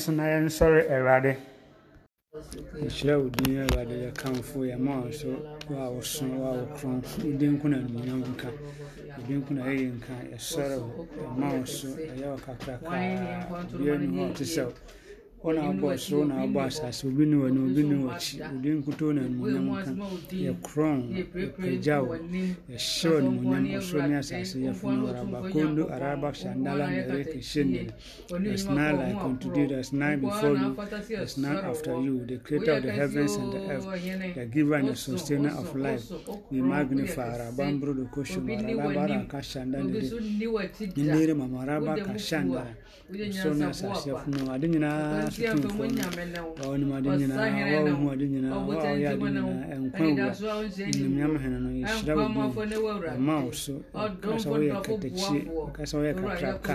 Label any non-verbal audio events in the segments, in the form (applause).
so na yɛnsɔre awurade yɛhyerɛ wo din awurade yɛkamfo yɛma wo so wo a woso wo a wokron wo din nko na animuonyam nka wo din nko na ɛyɛ nka yɛsɔre wo? Yɛma wo so ɛyɛ wo kakrakaa bia ni hɔ ɔte sɛ wo na wobɔ soro wo na wobɔ asase obi ne w'ani obi ne w'akyi wo din nkutoo na animuonyam nka yɛkorɔn yɛpagya wo yɛhyɛ wo animuonyam ɔsoro ne asase yɛfono arabakondo araba. shandala nereke shendere There's none like unto thee, there's none before you, there's none after you, the creator of the heavens and the earth, the giver and the sustainer of life. We magnify Rabambro the Kosho, Marabara Kashanda, Nere Mamaraba Kashanda. So sɔnasasiafunmuade nyinaa sotumfɔnimaade nyinaa wahuade nyinaa waayade nyinaa ɛnkwawura hene no yɛhyira wo ma wo so kasa woyɛ katakye kasa woyɛ kakraka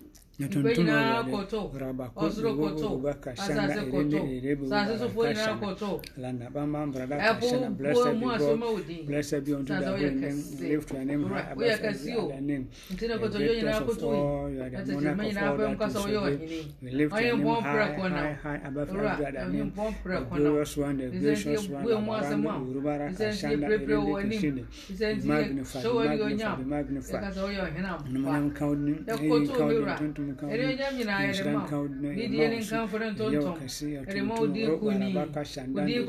yɛtontom awurade rabako oba kashanda erene erebe kashanda landa bamba brada kashanda blessed be God. blessed be unto the holy name. lift your name high above every name. The greatest of all you are the monarch of all that is we lift your name high high high above every other name. the glorious one the gracious one amaranda urubara kashanda erene be magnified be magnified numanam kaudin eyin kaudin tuntum ɛdeɛnyam nyinaa yɛde ma wo ne deɛ ne nkamfo ne ntontom ɛde ma wo din kuni wo din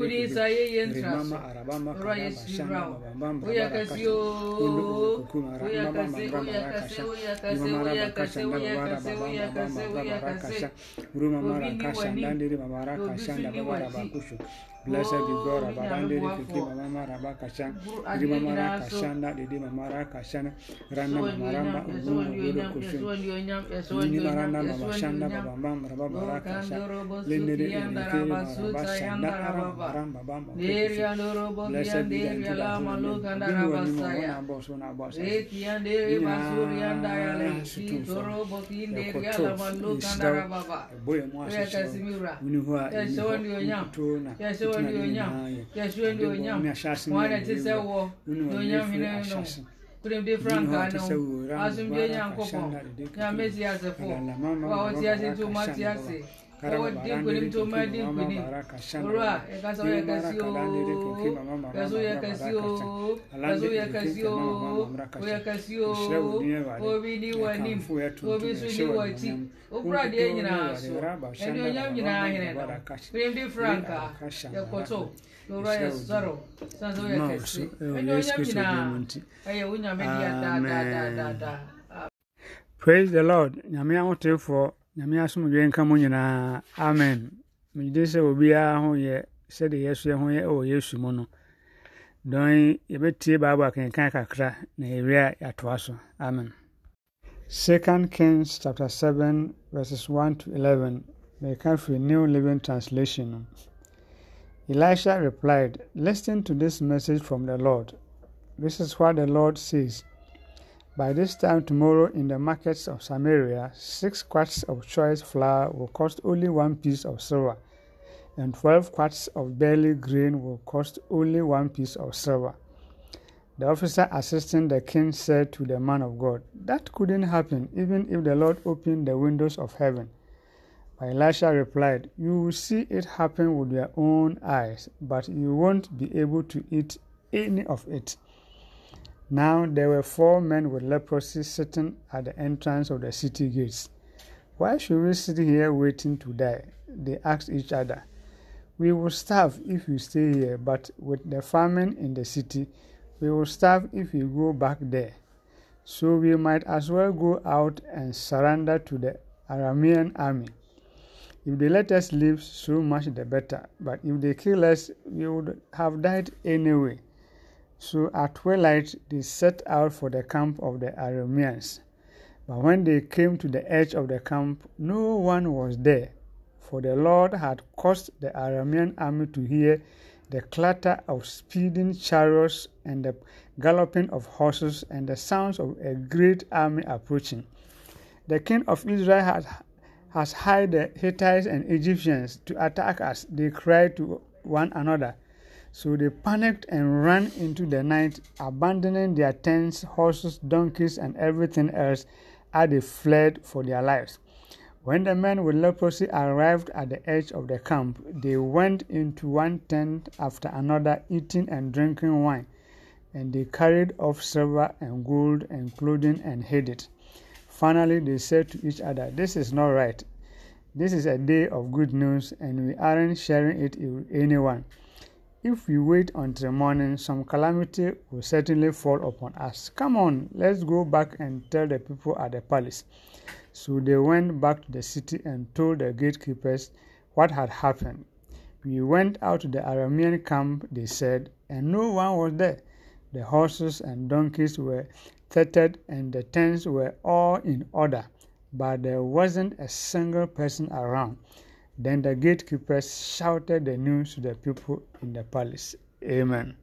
nibarana baba shanda baba bam baba baraka sha lindiri indiri baba shanda aram aram baba baba diri andoro bogi andiri ala maluka andara basaya bosona basa eti andiri basuri andaya lesi toro bogi indiri ala maluka andara baba boye mwasa kuremde franka no asomdwe nyankopɔn nyame tiasefo wa ɔtiase to ma tiase Eh, praise the lord. Nyame ahotefoɔ. Nyame asomdwe nka mo nyinaa amen. Megye sɛ obiara ho yɛ sɛdeɛ yɛ ho yɛ ɛwɔ yesu mu no. Dɔn yɛbɛtie bible akenkan kakra na yɛwie a yɛatoa so. Amen. Second kings chapter 7 verses 1 to 11 meka firi new living translation. Elisha replied listen to this message from the lord. This is what the lord says By this time tomorrow in the markets of Samaria, six quarts of choice flour will cost only one piece of silver, and twelve quarts of barley grain will cost only one piece of silver. The officer assisting the king said to the man of God, That couldn't happen even if the Lord opened the windows of heaven. But Elisha replied, You will see it happen with your own eyes, but you won't be able to eat any of it. Now there were four men with leprosy sitting at the entrance of the city gates. Why should we sit here waiting to die? They asked each other. We will starve if we stay here, but with the famine in the city, we will starve if we go back there. So we might as well go out and surrender to the Aramean army. If they let us live, so much the better. But if they kill us, we would have died anyway. So at twilight they set out for the camp of the Arameans. But when they came to the edge of the camp, no one was there, for the Lord had caused the Aramean army to hear the clatter of speeding chariots and the galloping of horses and the sounds of a great army approaching. The king of Israel has hired the Hittites and Egyptians to attack us, they cried to one another. So they panicked and ran into the night, abandoning their tents, horses, donkeys, and everything else as they fled for their lives. When the men with leprosy arrived at the edge of the camp, they went into one tent after another, eating and drinking wine, and they carried off silver and gold and clothing and hid it. Finally, they said to each other, This is not right. This is a day of good news, and we aren't sharing it with anyone. If we wait until morning, some calamity will certainly fall upon us. Come on, let's go back and tell the people at the palace. So they went back to the city and told the gatekeepers what had happened. We went out to the Aramean camp, they said, and no one was there. The horses and donkeys were tethered and the tents were all in order, but there wasn't a single person around. Then the gatekeepers shouted the news to the people in the palace. Amen.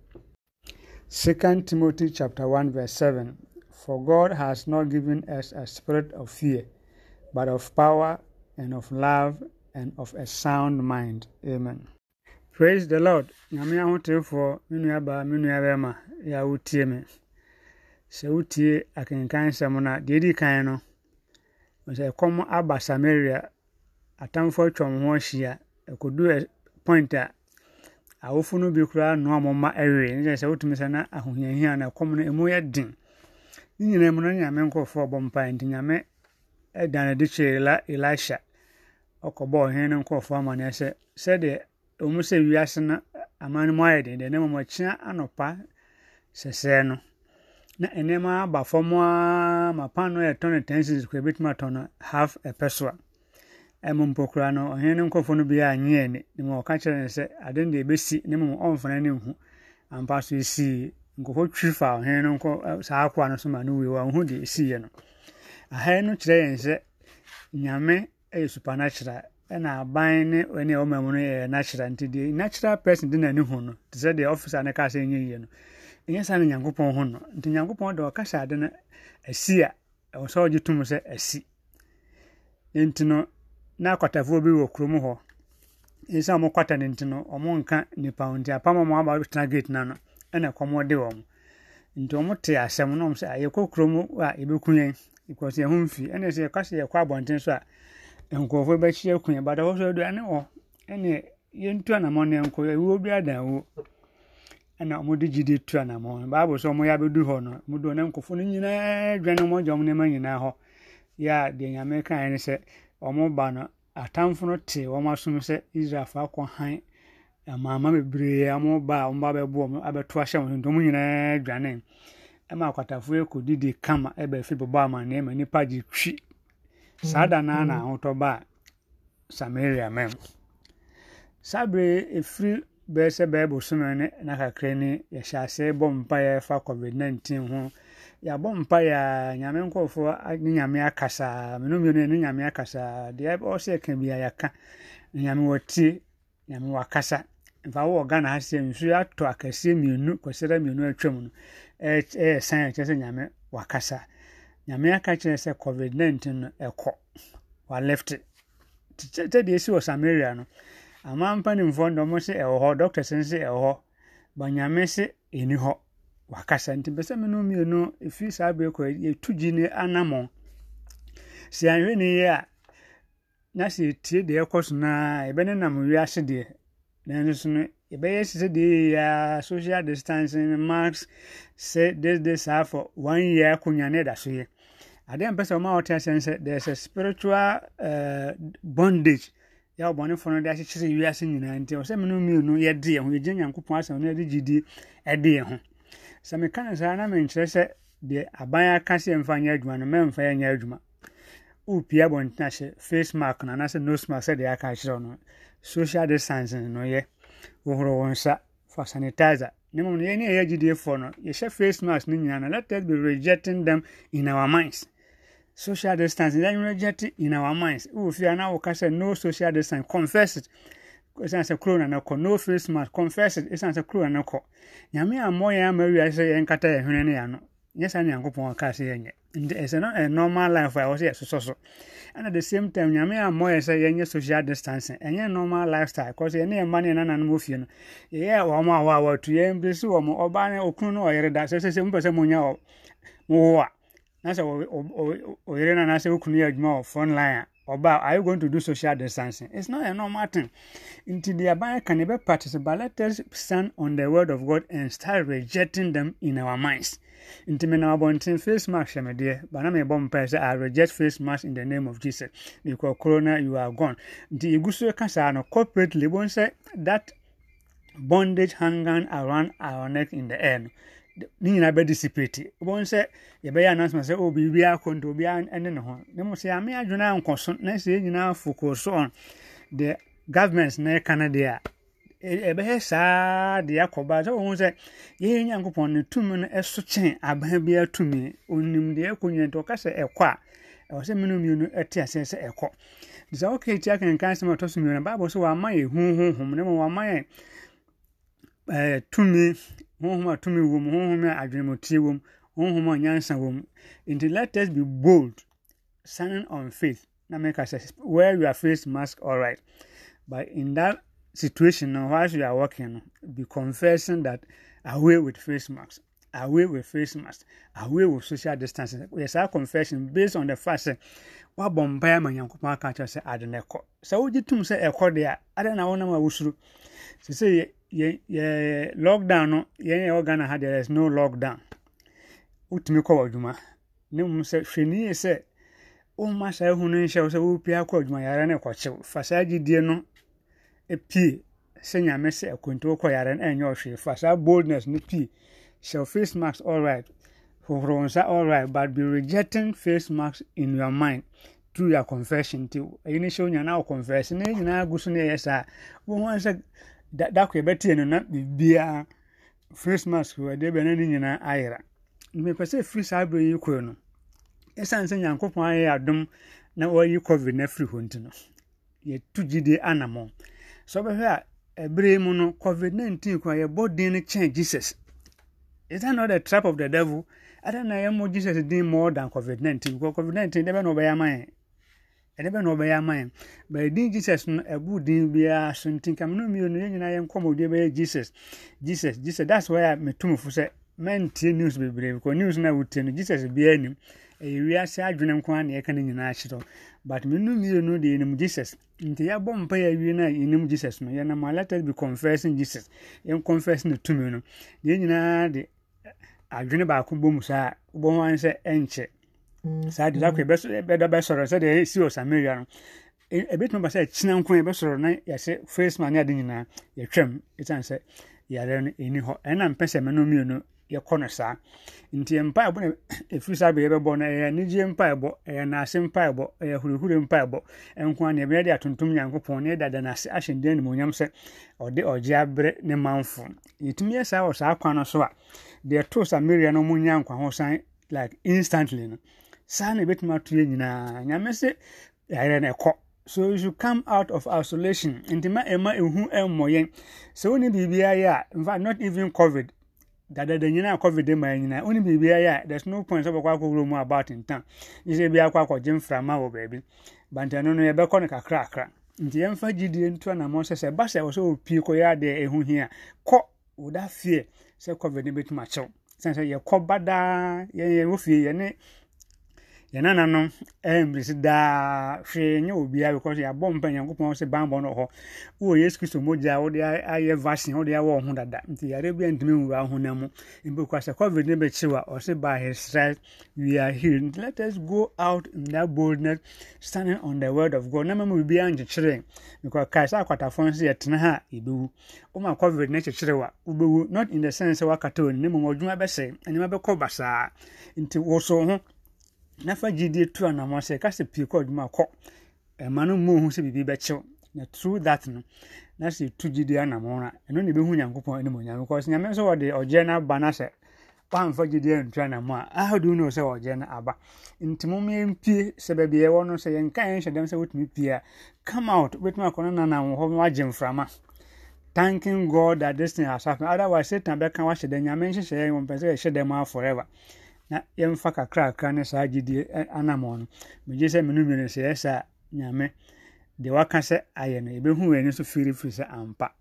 2 Timothy chapter 1 verse 7 For God has not given us a spirit of fear, but of power and of love and of a sound mind. Amen. Praise the Lord. Nyame ahotefoɔ me nua baa me nua bɛrima yɛ a wotie me. Sɛ wotie akenkan nsɛm no a kan no, sɛ ɛkɔm aba Samaria atamfoɔ atwa wɔn ho ahyia ɛkɔdu point a awofo no bi koraa noa mo ma ɛwe. Ne kyerɛ sɛ wotumi sɛ na ahohiahia na ɛkɔm no emu yɛ den. Ne nyinaa mu no nyame nkɔfoɔ bɔ mpae nti nyame ɛdan ade kyerɛ elisha. Ɔkɔbɔ ɔhene no nkɔfoɔ amanneɛ sɛ sɛdeɛ ɔmu sɛ wiase no aman mu ayɛ den deɛ na mmom akyea anɔpa sɛsɛɛ no. Na nneɛma aba fam a ma pan no yɛ tɔn ten series kora ebɛtumi atɔ no half ɛpɛ so a ɛmo mpo koraa no ɔhene no nkɔfoɔ no bi a anyɛ ani ne mu ɔka kyerɛ no sɛ ade no deɛ ɛbɛsi ne mu ɔmfana ne nhu. Ampa so ɛsii nkɔfoɔ twi fa ɔhene no saa akoa no so ma no wie wɔnhu deɛ ɛsiiɛ no. Aha no kyerɛ yɛn sɛ nyame yɛ supernatural ɛna aban ne ɛne ɛwɔ mu no yɛ natural. Nti deɛ natural person de n'ani hu no te sɛ deɛ ɔfisa ne kaa sɛ ɛnyɛ yie no ɛnyɛ saa no nyankopɔn ho no. Nti nyankopɔn de ɔka hyɛ ade no asi a ɛwɔ sɛ ɔgye tom sɛ asi. Nti no na akwatafoɔ bi wɔ kurom hɔ. Ɛsɛ ɔmo kwata no nti no ɔmo nka nipa ho nti apam ɔmo aba tena gate na no ɛna kɔmɔ de wɔn. Nti ɔmo te asɛm no ɔmo sɛ yɛkɔ kurom a yɛbɛku yɛn because yɛn ho mfi. Ɛna sɛ yɛkɔ sɛ yɛkɔ abɔnten so a nkurɔfoɔ bɛhyia ku yɛn bata hɔ so aduane wɔ ɛna yɛntu anammɔn no yɛnkɔ ɛwuo bi ada wo. Ɛna ɔmo de gyidi tu anammɔn baabu sɛ ɔmo yɛ abɛdu hɔ no ɔmo do ɔne nkurɔfoɔ no nyinaa dwane ɔmo agya ɔmo nneɛma nyinaa hɔ. Yɛ deɛ nyame kan ne sɛ ɔmo ba no atamfo no te wɔn asom sɛ israelfo akɔ han amaama bebree ɔmo ba a ɔmo ba bɛbo ɔmo abɛto ahyɛ wɔn nti ɔmo nyinaa dwane. Ɛma akwatafoɔ yɛ didi kama ɛbɛ fi bɛbɔ amanneɛ ma nipa gye twi. Saa da naa na ahotɔ ba samaria mɛm saa bere efiri bɛyɛ sɛ bɛyɛ bosome ne na kakra ni yɛhyɛ ase bɔ mpaeɛ fa covid nineteen ho. Yɛabɔ mpaeɛ a nyame nkɔfoɔ ne nyame akasa. Mene mmienu ne nyame akasa. Deɛ ɔsɛ ka bia yɛka. Nyame wɔtie nyame wakasa mfa wowɔ ghana ha sɛ nsuo atɔ akɛseɛ mmienu kɔsɛdɛ mmienu atwam no ɛyɛ san ɛkyerɛ sɛ nyame wakasa nyame aka kyerɛ sɛ covid 19 no ɛkɔ. Waleft sɛ deɛ ɛsi wɔ samaria no ama mpanimfoɔ ɔmo sɛ ɛwɔ hɔ doctors no sɛ ɛwɔ hɔ ba nyame sɛ ɛni hɔ wakasa. Nti pɛ sɛ me no mmienu ɛfiri saa bere kɔ yɛtu gyi ne anammɔn sɛ anhwɛ ne yie a na sɛ yɛtie deɛ ɛkɔ so naa yɛbɛne nam wiase deɛ. Nanso so no yɛbɛyɛ sɛ deɛ yɛyɛ social distancing mask sɛ desde saa for one year akonnwa ne ɛda so yɛ. Adeɛ mpɛ sɛ ɔma wɔte asɛn sɛ there's a spiritual uh, bondage yɛ ɔbɔnefoɔ no de akyekyere wiase nyinaa. Nti ɔsɛ me no mmienu yɛde yɛn ho yɛgye nyankopɔn asɛm no yɛde gyidie ɛde yɛn ho sɛ meka no saa na menkyerɛ sɛ deɛ aban aka sɛ yɛmfa nyɛ adwuma no mɛmfa yɛnyɛ adwuma. Wopie abɔnten ahyɛ face mask no anaasɛ nose mask sɛdeɛ aka akyerɛ no. Social distancing no yɛ. Wohoro wo nsa fa sanitizer. Ne mmom no yɛne ɛyɛ gyidiefoɔ no yɛhyɛ face mask no nyinaa no let us be rejecting them in our minds. Social distancing yɛn reject in our minds. Wowɔ fie a na woka sɛ no social distance confess it ɛsiane sɛ corona no kɔ no face mask. Confess it. Ɛsiane sɛ corona no kɔ nyame ammɔ yɛn ama wiase sɛ yɛnkata yɛn hwene ne yɛano nyɛ saa nyankopɔn ɔkaa sɛ yɛnyɛ. Nti ɛsɛ a normal life a ɛwɔ sɛ yɛsosɔ so. Ɛna the same time nyame ammɔ yɛ sɛ yɛnyɛ social distancing ɛnyɛ normal lifestyle. Kɔ sɛ yɛne yɛ mma ne yɛnananom wɔ fie no yɛyɛ wɔn a wɔ a wɔatu yɛn bɛsi wɔ mo ɔbaa ne okunu no ɔyere da. Sɛ sɛ sɛ mopɛ sɛ monya mowo a na sɛ ɔyere no anaasɛ wokunu yɛ adwuma wɔ front line a ɔbaa are you going to do social distancing? It's not a normal thing. Nti deɛ aban ka ne bɛ practice but let us stand on the word of god and start rejecting them in our minds. Nti me na abɔnten face mask hyɛ me deɛ bana mebɔ mpae sɛ i reject face mask in the name of jesus. Because corona you are gone. Nti yɛgu so ka saa no corporately bɔn sɛ that bondage hanging around our neck in the air no ne nyinaa bɛ dissipate wobɛhu sɛ yɛbɛyɛ announcement sɛ oh biribi akɔ nti obiara ɛne ne ho. Ne mu sɛ ame adwene ankɔ so na sɛ yɛn nyinaa focus on the government na ɛka no deɛ a ɛbɛyɛ saa deɛ akɔba sɛ wɔhu sɛ yɛyɛ nyankopɔn ne tumi no ɛso kyɛn aban biara tumi. Onim deɛ ɛkɔ nyina nti ɔka sɛ ɛkɔ a ɛwɔ sɛ mene mmienu ɛte aseɛ sɛ ɛkɔ. Nti sɛ wokɛ tia kenkan sɛm a ɛtɔ so mmienu bible sɛ wɔama yɛ huhuhum ne ma wɔama yɛ tumi honhom a tumi wɔ honhom a adwenemutie wɔ honhom a nyansa wɔ nti let us be bold standing on faith. Na meka sɛ wear your face mask alright. But in that situation now whilst you are working no be confessing that away with face mask away with face mask away with social distancing. Yɛ saa confession based on the fact sɛ wabɔ mpaeɛ ama nyankopɔn aka kyerɛ sɛ ade no ɛkɔ. Sɛ wogye tom sɛ ɛkɔ deɛ a ade na wonam a wosuro. Sɛ sɛ yɛ yɛ lockdown no yɛn yɛ wɔ ghana ha there is no lockdown. Wotumi kɔ wɔ adwuma. Ne mu sɛ hwɛ ni yɛ sɛ woma saa hu no nhyɛ sɛ wopia kɔ adwuma yare no ɛkɔkyew. Fa saa gyidie no pie sɛ nyame sɛ ɛkonti wokɔ yare no ɛnyɛ ɔhwee. Fa saa boldness no pie hyɛ face mask alright hohoro nsa alright but be rejecting face mask in your mind through your confession. Nti ɛyi ne hyɛ wo nyana wo confess ne nyinaa gu so ne ɛyɛ saa. Wohu sɛ dako yɛbɛtie no na biribiara face mask wɔde bɛn ne nyinaa ayera. Mepɛ sɛ firi saa berɛ yi kɔɛ no. Ɛsiane sɛ nyankopɔn ayɛ adom na wɔayi covid no afiri hɔ nti no yɛtu gyidie anammɔn sɛ wobɛhwɛ a ɛberɛ mu no covid 19 kɔ a yɛbɔ din no kyɛn jesus. Is that not the trap of the devil? Ada na yɛmmɔ jesus din more than covid 19 because covid 19 dɛ bɛ na ɔbɛyɛ ama yɛn ɛde bɛ na ɔbɛyɛ ama yɛn? Bɛyɛ din jesus no ɛbu din biara so nti nka mene mmienu yɛn nyinaa yɛn nkɔmmɔdeɛ bɛyɛ jesus. Jesus jesus that's why a metumfo sɛ mɛntie news bebree because news no a wotie no jesus biara nim ɛyɛ wiase adwene nko a na yɛka no nyinaa kyerɛ but menu mmienu de yɛnim jesus. Nti yɛabɔ mpa yɛ awie no a yɛnim jesus no. Yɛnam a let us be confessing jesus. Yɛn confess no tumi no. Yɛn nyinaa de adwene baako bɔ mu saa wobɛho an sɛ ɛnkyɛ saa de dakɔ bɛda bɛsɔrɔ sɛdeɛ ɛsi wɔ samaria no ɛbɛtumi ba sɛ ɛkyena nko yɛbɛsɔrɔ na yɛsɛ face man ne ade nyinaa yɛtwam ɛsiane sɛ yare no ɛni hɔ ɛna mpɛ sɛ mɛno mmienu yɛkɔ no saa nti mpaebɔ na ɛfiri saa bɛ yɛbɛbɔ no ɛyɛ anigye mpaebɔ ɛyɛ naase mpaebɔ ɛyɛ hurihuri mpaebɔ ɛnko a neɛbɛyɛ de atontom nyankopɔn ne yɛdada naase ahyɛ ndeɛ animonyam sɛ ɔde ɔgye aberɛ ne manfo yɛtumi yɛ saa wɔ saa kwan no so a deɛ too samaria no mu nya nkwahosan like instantly no saa na ɛbɛtumi ato yɛ nyinaa. Nyame sɛ yɛayerɛ no ɛkɔ. So you should come out of isolation. Nti ma ɛma ɛhu ɛmmɔ yɛn. Sɛ wone biribiara yɛ a in fact not even covid dadada nyinaa covid ma nyinaa. Wone biribiara yɛ a there's no point sɛ bɛkɔ akɔwura mu about ntam gye sɛ bi akɔ akɔgye mframa wɔ baabi. Bantano no yɛbɛkɔ no kakrakra. Nti yɛmfa gyidie nto anammɔ sɛ sɛ ɛba sɛ ɛwɔ sɛ ɔpie kɔyɛ adeɛ ɛho hia. Kɔ woda fie sɛ covid no bɛtumi akyɛw. Sɛne sɛ yɛkɔ badaa yɛyɛ wɔ fie yɛne yɛn nananom ɛmbirisi daa hwee nyɛ obiara because yɛabɔ mpa nyankopɔn sɛ banbɔ no hɔ wowɔ yesu kristo mogya wode ayɛ vaccine wode awɔ ho dada. Nti yare bia ntumi nwura honam mu. Mbɛkua sɛ covid no bɛkyew a ɔse by his we are healed. Let us go out in that boldness standing on the word of god. Na mama biribiara nkyekyere because kae sɛ akwatafoɔ nso yɛtena ha a yɛbɛwu covid no kyekyere wa wobɛwu not in the sense sɛ wakata oni na mmom ɔdwuma bɛsɛe nneɛma bɛkɔ basaa. Nti woso ho na fa gyidie tu anammɔ sɛ ka sɛ pie kɔ adwuma kɔ. Ɛma no mu ohu sɛ biribi bɛkyew. Na through that no na sɛ tu gyidie anammɔ no ɛno ne bɛhu nyankopɔn anim onyame. Because nyame nso wɔde ɔgyeɛ no aba no sɛ woamfa gyidie ntu anammɔ a how do you know sɛ ɔgyeɛ no aba? Nti mom yɛmpie sɛ baabi ɛwɔ no sɛ yɛnka yɛnhyɛ dɛm sɛ wotumi pie a come out wobɛtumi akɔ no nanam hɔ ma wagye mframa. Thanking god that this thing has happened. Otherwise satan bɛka wahyɛ dɛ nyame nhyehyɛeɛ wɔmpɛ sɛ yɛhyɛ dɛm a forever na yɛmfa kakrakra ne saa gyidie anammɔ no. Megye sɛ meno mmienu sɛ yɛ saa nyame deɛ waka sɛ ayɛ no yɛbɛhu wɔ ani so firifiri sɛ ampa.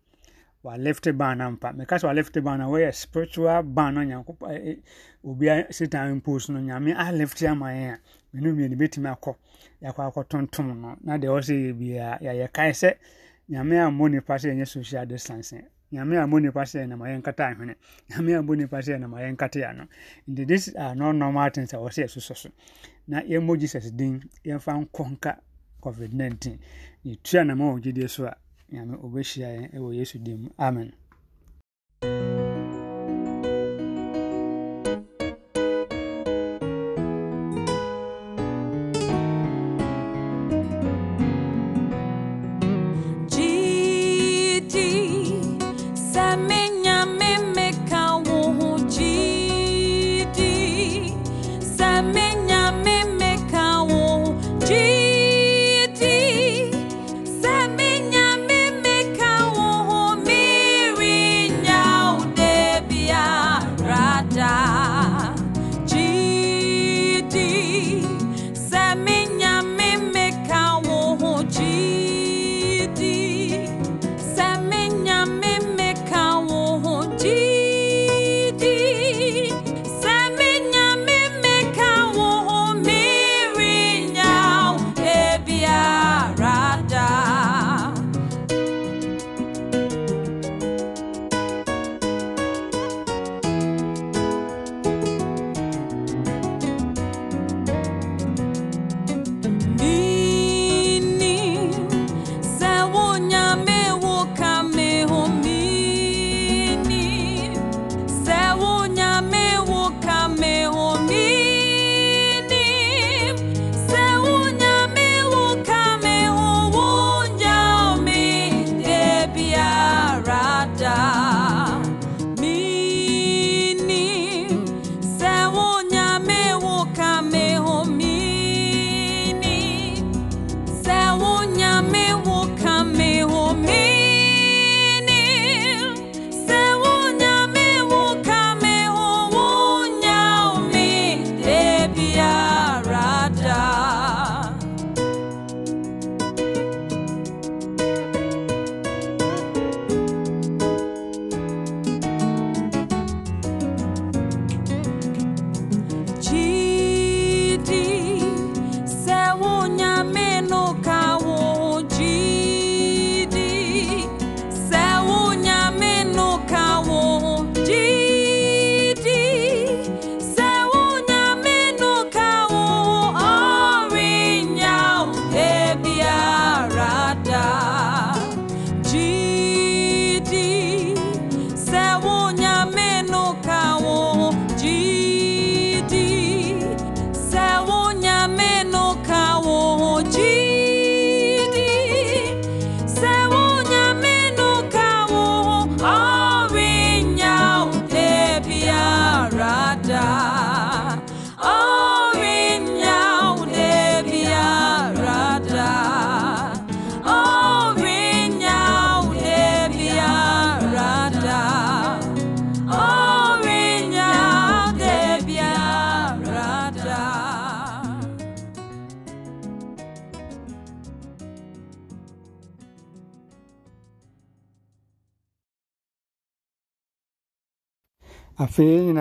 Walifte ban no ampa. Meka sɛ walifte ban no wɔyɛ spiritual ban no nyankopɔn obia satan impose no nyame alifte ama yɛn a meno mmienu bɛtumi akɔ yɛakɔ akɔtontom no. Na deɛ wɔ sɛ yɛ biara yɛyɛ kae sɛ nyame ammɔ nipa sɛ yɛnyɛ social distancing nyame a monipa nipa sɛ nama yɛnkata ahwene. (laughs) Nyame a monipa nipa sɛ nama yɛnkate ano. Nti this are no normal things a wɔsɛ ɛsosɔ so. Na yɛmmɔ jesus din yɛmfa nkɔ nka covid 19 yɛtua nama wɔ gyidie so a nyame ɔbɛhyia yɛn ɛwɔ yesu din mu. Amen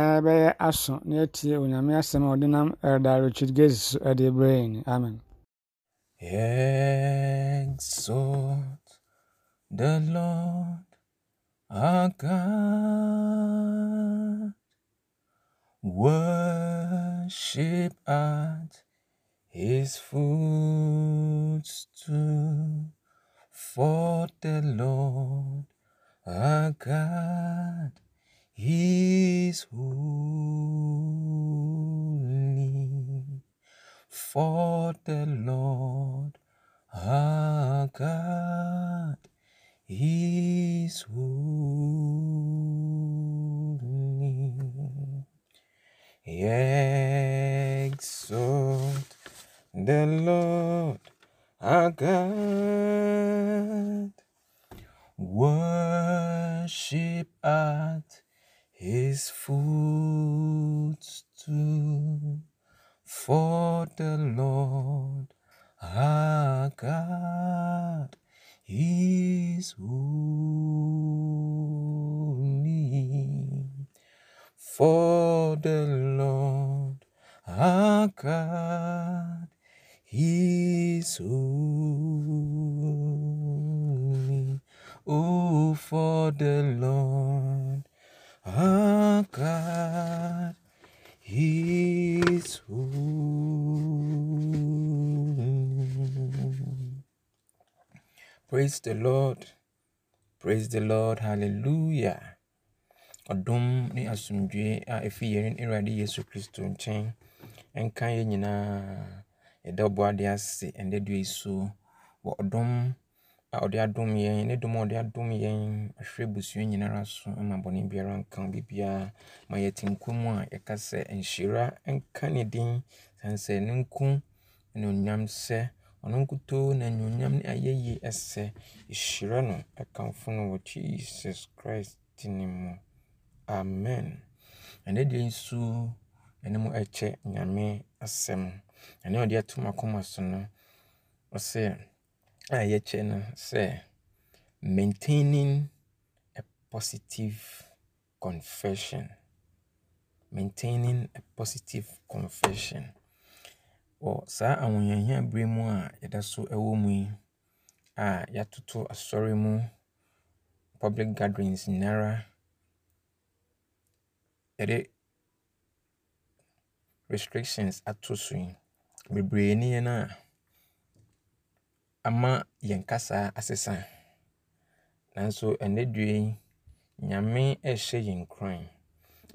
nyinaa bɛyɛ aso na yɛatie onyame asɛm a ɔde nam ɛda richard gates so ɛde amen Exalt the Lord our God. Worship at his footstool. For the Lord our God is holy. For the Lord our God is holy. Exalt the Lord our God. Worship at his footstool. For the Lord our God is holy. For the Lord our God is holy. Oh, for the Lord our God is holy. Praise the Lord. Praise the Lord. Hallelujah. Ɔdom ne asomdwoe a ɛfi yɛn Awurade Yesu Kristo nkyɛn nka yɛn nyinaa. Yɛda ɔbɔ ade ase ɛnnɛ dua so wɔ ɔdom a ɔde adom yɛn ne dom a ɔde adom yɛn ahwɛ abusua nyinara so ama bɔne biara nka biribiara ma yɛte nkwa a yɛka sɛ nhyira nka ne din. Sane ne nko ne onyam sɛ ɔno nkutoo na anuonyam ne ayɛyie ɛsɛ. Ɛhyira no ɛkamfo no wɔ jesus christ ne mu. Amen. Ɛnɛ deɛ nso mu ɛkyɛ nyame asɛm. Ɛne ɔde ato makoma so no ɔsɛ a yɛkyɛ no sɛ maintaining a positive confession. Maintaining a positive confession. Wɔ saa ahohiahia berɛ mu a yɛda so ɛwɔ mu yi a yɛatoto asɔre mu public gatherings nyinara yɛde restrictions ato so yi. Bebree ne yɛn a ama yɛn kasa asesa. Nanso ɛnnɛ nyame ɛrehyɛ yɛn kuran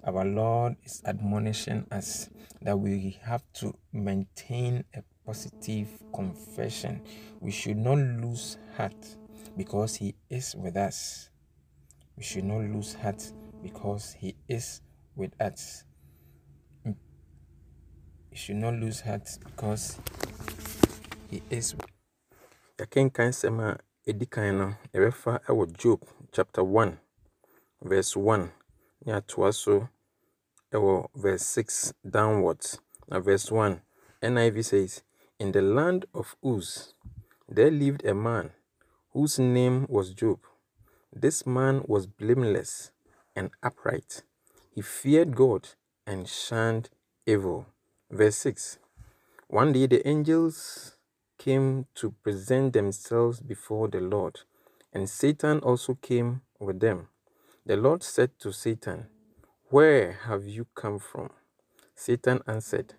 our lord is admonishing us that we have to maintain a positive confession. We should not lose heart because he is with us. We should not lose heart because he is with us. We should not lose heart because he is yɛkenkan nsɛm a ɛdi kan no yɛbɛfa wɔ job chapter 1 verse 1 ne atoa so wɔ verse 6 downwards. Na verse 1 NIV says in the land of Uz there lived a man whose name was Job. This man was blameless and upright. He feared God and shunned evil. Verse 6 one day the angels came to present themselves before the Lord, and Satan also came with them. The Lord said to Satan, Where have you come from? Satan answered,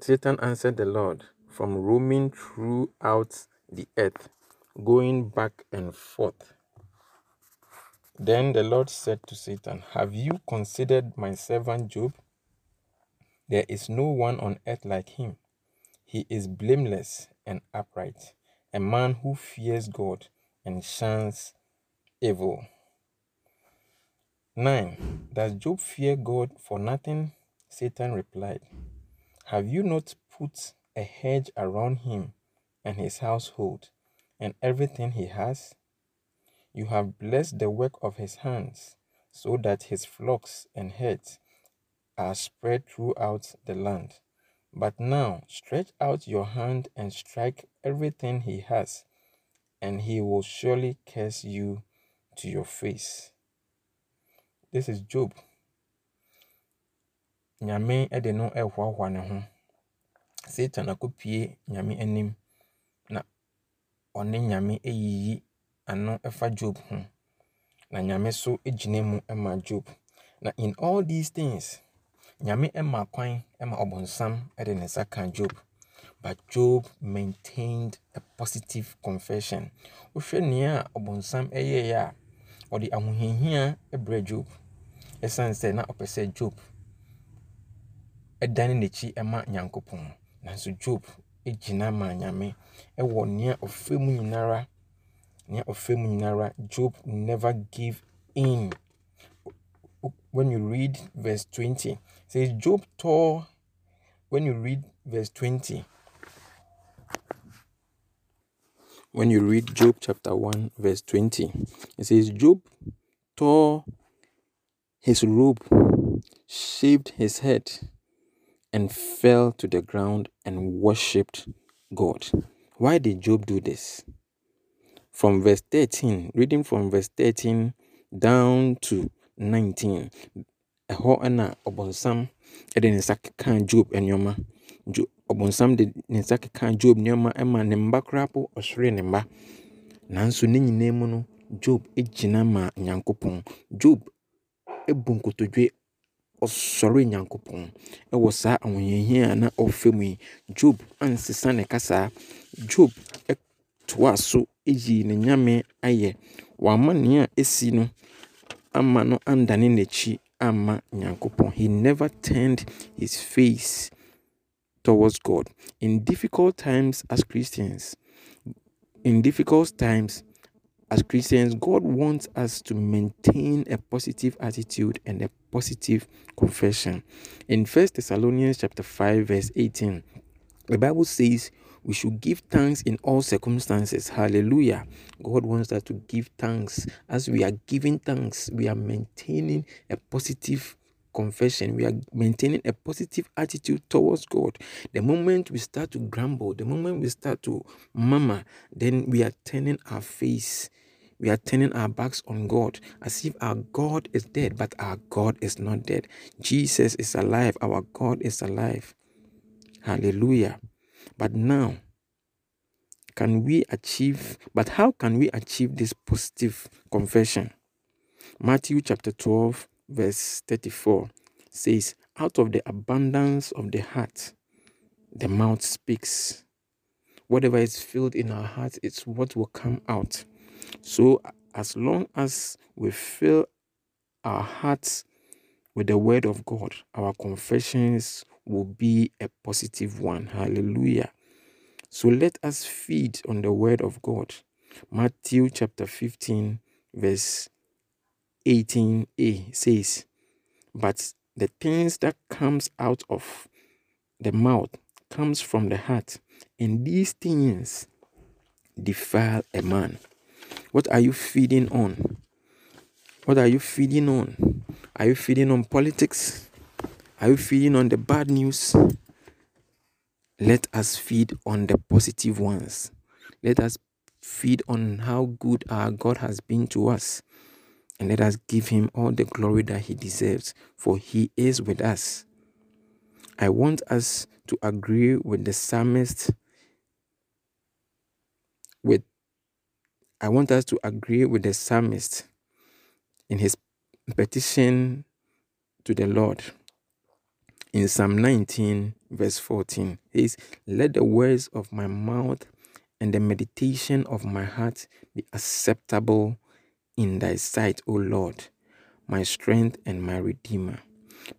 Satan answered the Lord, From roaming throughout the earth, going back and forth. Then the Lord said to Satan, Have you considered my servant Job? There is no one on earth like him. He is blameless and upright, a man who fears God and shuns evil. 9. Does Job fear God for nothing? Satan replied, Have you not put a hedge around him and his household and everything he has? You have blessed the work of his hands, so that his flocks and herds are spread throughout the land. But now stretch out your hand and strike everything he has, and he will surely curse you to your face. This is Job. Nyame de no rehoahoa ne ho. Satan akɔpie nyame anim na ɔne nyame ayiyi ano fa job ho. Na nyame so gyina mu ma job. Na in all these things nyame ma kwan ma ɔbɔnsam de ne nsa ka job. But job maintained a positive confession. Wohwɛ nea a ɔbɔnsam yɛeɛ a ɔde ahohiahia brɛ job. Ɛsiane sɛ na ɔpɛ sɛ job ɛdane n'akyi ma nyankopɔn. Nanso job gyina ma nyame. Ɛwɔ nea ɔfɛ mu nyinara nea ɔfɛ mu nyinara job never give in. When you read verse 20 says job tore when you read verse 20 when you read Job chapter 1, verse 20, it says, Job tore his robe, shaved his head, and fell to the ground and worshipped God. Why did Job do this? From verse 13, reading from verse 13 down to 19, ɛhɔ ɛna ɔbɔnsam ɛde ne nsa keka Job nneɛma. ɔbɔnsam de ne nsa keka Job nneɛma ma ne mba koraa po ɔsere ne mba. Nanso ne nyinaa mu no, Job gyina maa Nyankopɔn. Job ebu nkotodwe, ɔsɔre Nyankopɔn. Ɛwɔ saa ahohiahia a na ɔfa mu yi, Job ansesa ne kasa. Job toaa so yii ne nyame ayɛ. Wamma nea esi no amma no andane n'akyi He never turned his face towards God. In difficult times as Christians, in difficult times as Christians, God wants us to maintain a positive attitude and a positive confession. In First Thessalonians chapter 5 verse 18, the Bible says we should give thanks in all circumstances. Hallelujah. God wants us to give thanks. As we are giving thanks, we are maintaining a positive confession, we are maintaining a positive attitude towards God. The moment we start to grumble, the moment we start to murmur, then we are turning our face, we are turning our backs on God as if our God is dead, but our God is not dead. Jesus is alive, our God is alive. Hallelujah. But now, can we achieve, but how can we achieve this positive confession? Matthew chapter 12, verse 34 says, Out of the abundance of the heart, the mouth speaks. Whatever is filled in our hearts, it's what will come out. So, as long as we fill our hearts with the word of God, our confessions will be a positive one. Hallelujah. So, let us feed on the word of God. Matthew chapter 15, verse 18a says, But the things that comes out of the mouth comes from the heart, and these things defile a man. What are you feeding on? What are you feeding on? Are you feeding on politics? Are you feeding on the bad news? Let us feed on the positive ones. Let us feed on how good our God has been to us. And let us give him all the glory that he deserves, for he is with us. I want us to agree with the psalmist with I want us to agree with the psalmist in his petition to the Lord. In Psalm 19, verse 14, he says, Let the words of my mouth and the meditation of my heart be acceptable in thy sight, O Lord, my strength and my redeemer.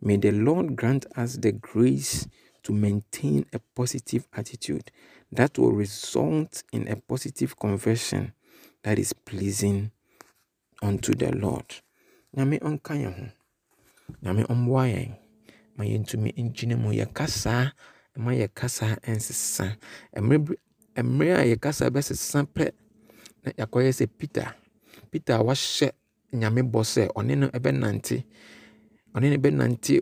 May the Lord grant us the grace to maintain a positive attitude that will result in a positive conversion that is pleasing unto the Lord. Nyame ɔnka ho. Nyame. Ma yɛntumi ngyina mu yɛka saa ma yɛka saa nsesa. Mmerɛ mmerɛ a yɛka saa bɛsesa pɛ na yɛakɔyɛ sɛ Peter. Peter a wahyɛ nyame bɔ sɛ ɔne no bɛnante. Ɔne no bɛnante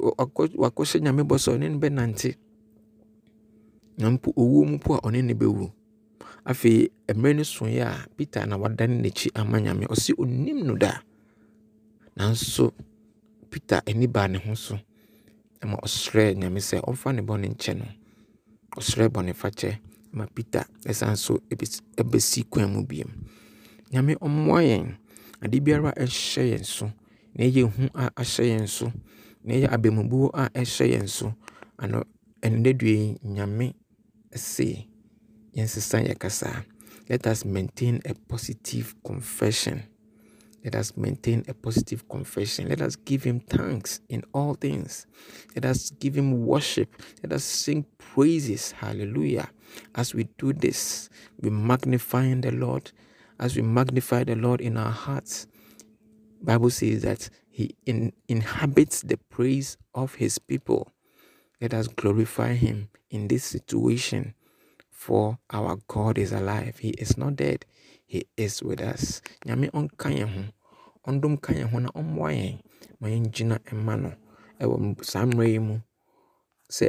wakɔhyɛ nyame bɔ sɛ ɔne no bɛnante. Na mpo owuo mu po a ɔne no bɛwu. Afei mmerɛ no soeɛ a peter na wadane n'akyi ama nyame. Ɔsi onim no da. Nanso peter ani baa ne ho so ɛma ɔsrɛ nyame sɛ ɔmfa ne bɔne nkyɛ no. Ɔsrɛ bɔnefakyɛ ma peter ɛsan so ɛbɛsi kwan mu biom nyame ɔmmoa yɛn. Ade biara ɛhyɛ yɛn so na ɛyɛ hu a ahyɛ yɛn so na ɛyɛ abɛmubuo a ɛhyɛ yɛn so. Ano ɛnɛ nyame se yɛnsesa yɛ kasa. Let us maintain a positive confession let us maintain a positive confession. Let us give Him thanks in all things. Let us give Him worship. Let us sing praises. Hallelujah. As we do this, we magnify the Lord. As we magnify the Lord in our hearts, Bible says that He in, inhabits the praise of His people. Let us glorify Him in this situation, for our God is alive. He is not dead. He is with us. Nyame ɔnka yɛn ho, ɔndom ka yɛn ho na ɔmmoa yɛn ma yɛngyina mma no ɛwɔ saa mmerɛ yi mu sɛ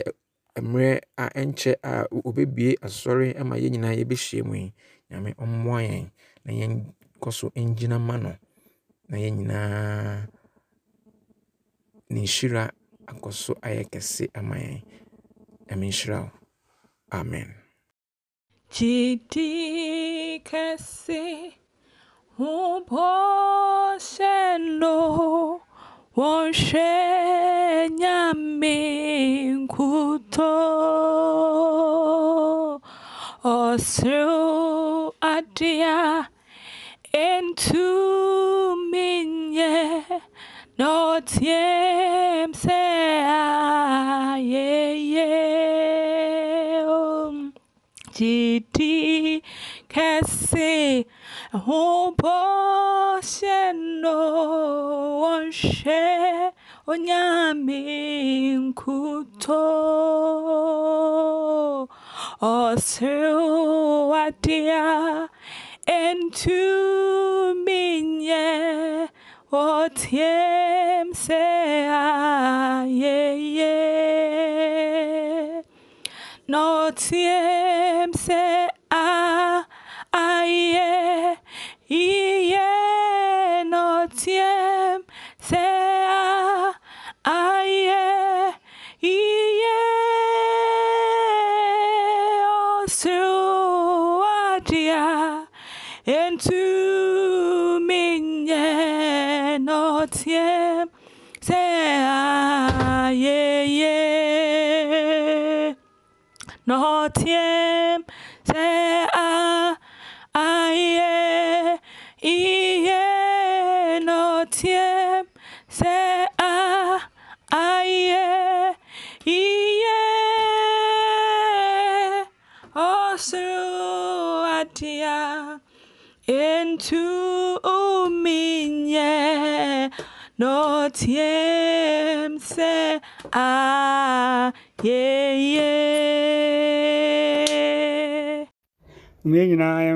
mmerɛ a ɛnkyɛ a ɔbɛbie asɔre ama yɛn nyinaa yɛbɛhyia mu yi, Nyame ɔmmoa yɛn na yɛnkɔ so ngyina mma no na yɛn nyinaa ne nhyira akɔ so ayɛ kɛse ama yɛn. Nyame nhyira. Amen. Chidikasi uposheno wonshenya minkuto osru adia entu minye no tiem se Titi kese hopo sheno onshe onyame nkuto. Osruadia entuminye otiem se ayeye no tiem se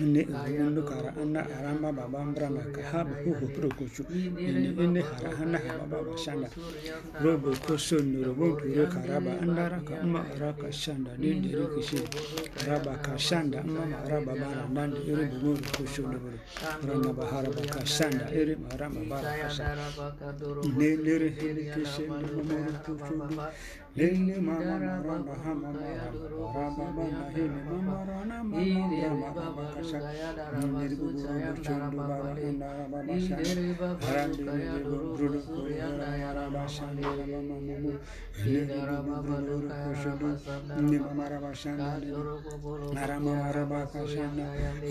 nne uvune nukara ana arama baba mbrama kahaba huhu prokochu ine ine hara ana hababa bashanda robo koso nurobo kure karaba andara ka uma araka shanda dende rikishi raba ka shanda uma maraba bara nandi iri bumuru koso nuburu rana bahara baka shanda iri marama bara kasha ine nere hene kishi nubumuru koso nuburu Lili mama maramba hama maramba bana hili mama rana mama baba kasha niri gugu gugu chundu baba inda baba sha harandi gugu gugu gugu yara yara basha nira mama mumu niri gugu gugu gugu kushudu niri mama raba sha niri nara mama raba kasha na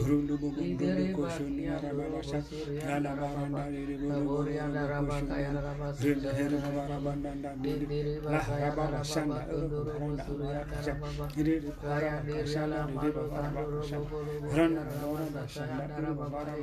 rundu gugu gugu kushudu nara baba sha nala baba niri gugu gugu kushudu niri hera baba raba nanda niri lah raba Rana babara babara babara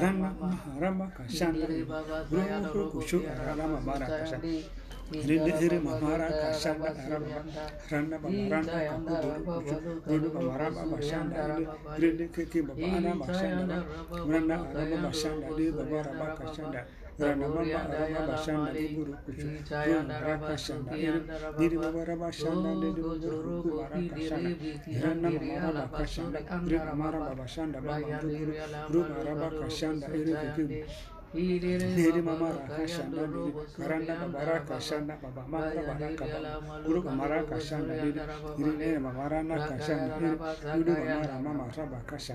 babara Rama Kashanda Ruhu Kushu Rama Mara Kashanda Rinde Hiri Mamara Kashanda Rama Rana Bamaranda Kakudu Rudu Bamaraba Bashanda Rinde Kiki Babana Bashanda Rana Rama Bashanda Rinde Bamaraba Kashanda Hiri mama rakasha na lili karanda babara kasha na baba mara baraka guru mara kasha na lili hiri ne mama rana kasha na lili yulu mama rama mama raba kasha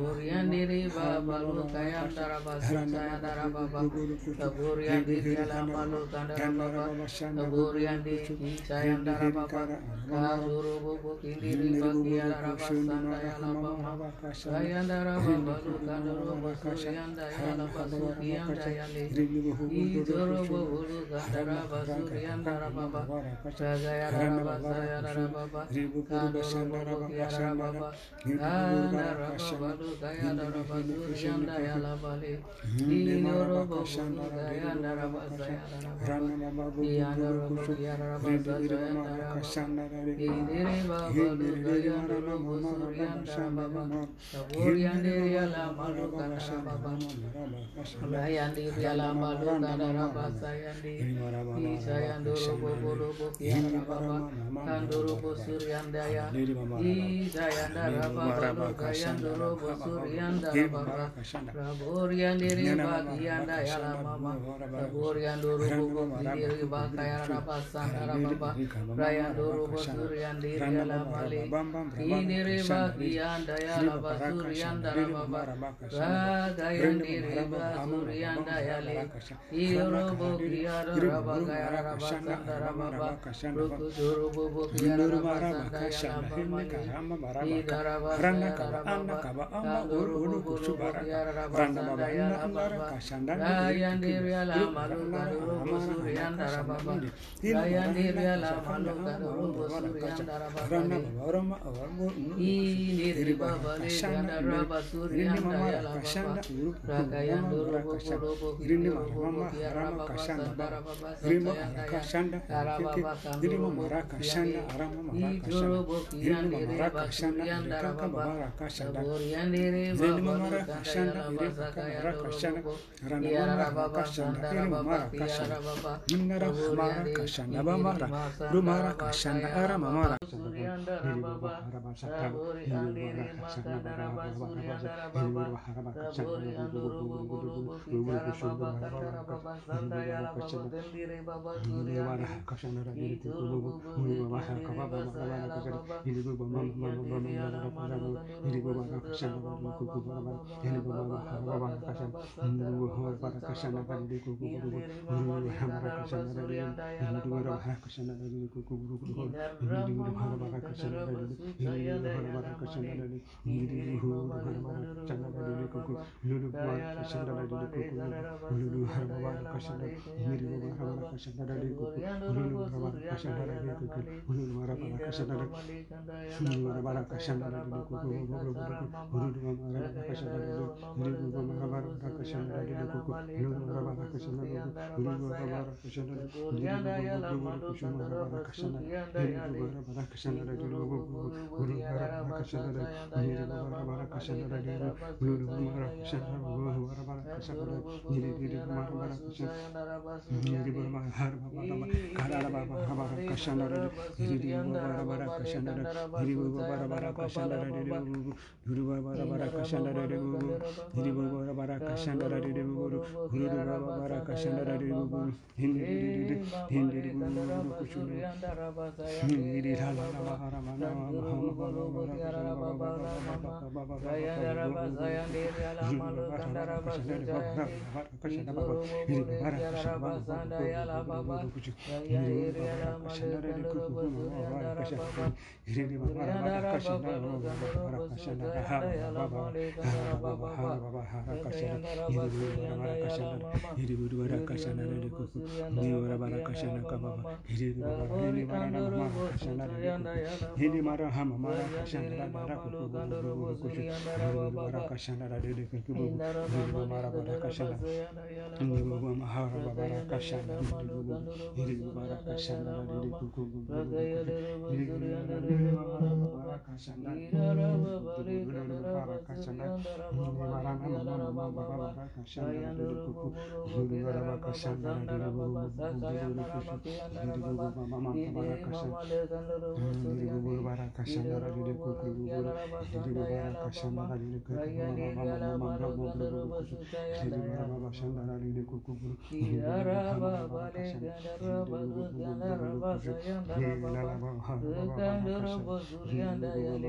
Kaburian diri babalu kayam tarabasa saya tarababa Kaburian diri alam balu kandarababa Kaburian diri saya tarababa Kaburu bubu kindiri bagi alarabasa daya labama Kaya darababa lu kandarababa Surian daya labasa kian daya li Ijoro bubu bubu Gaya Darabazur Yanda Yalabale, Dinorobo Gaya Darabazayana, Yandarabu Yarabazayana, Idere Babalu Gaya Darabazur Yanda Baba, Taburiande Yalamalu Gaya Baba, Rayandi Yalamalu Darabazayandi, Isayandorobo Borobo Yanda Baba, Kandorobo Suryandaya, Isayandarabalu Gaya Dorobo surianda dalam raborian diri bagianda diri baka ya la basan ya baba. Rayan duru diri ya la mali diri bagianda ya diri basurianda ya le iro bogiya rabaka ya la basan ya baba ruku duru bubu ya la basan ya baba Rana kaba, anak ini Guru Guru Kusu Kasanda Kasanda Mara Kashanda, Minara duku barban yang baba baba kashan ndu hor bar kashan bar duku duku duku ndu hamar kashan bar ndu hor bar kashan bar duku duku duku duku ndu hor bar kashan bar duku ndu hor bar kashan bar duku ndu hor bar kashan bar duku duku ndu bar kashan bar duku duku ndu hor bar kashan bar ndu hor bar kashan bar duku ndu hor bar kashan bar duku ndu hor bar kashan bar duku ndu hor bar kashan bar duku ndu hor bar kashan bar duku ndu Duru bara bara kashandara duru bara bara bara kashanda rare guru diri buru bara bara kashanda rare guru guru guru bara bara kashanda rare guru hindi diri diri hindi diri guru guru kuchuru hindi la la la la la la la la la la la la baba hara baba hara baba hara kashana hiri buru bara kashana hiri buru bara kashana re ku hiri bara bara kashana ka baba hiri bara hiri bara na mama kashana re ku hiri mara ham mara kashana ra bara ku ku ku ku bara kashana re ku ku hiri mara bara kashana hiri buru mahara baba ra kashana hiri bara kashana re ku ku hiri bara kashana re ku ku Rakashana, Rakashana, Nivarana, Rakashana, Rakashana, Rakashana, Rakashana, Rakashana, ini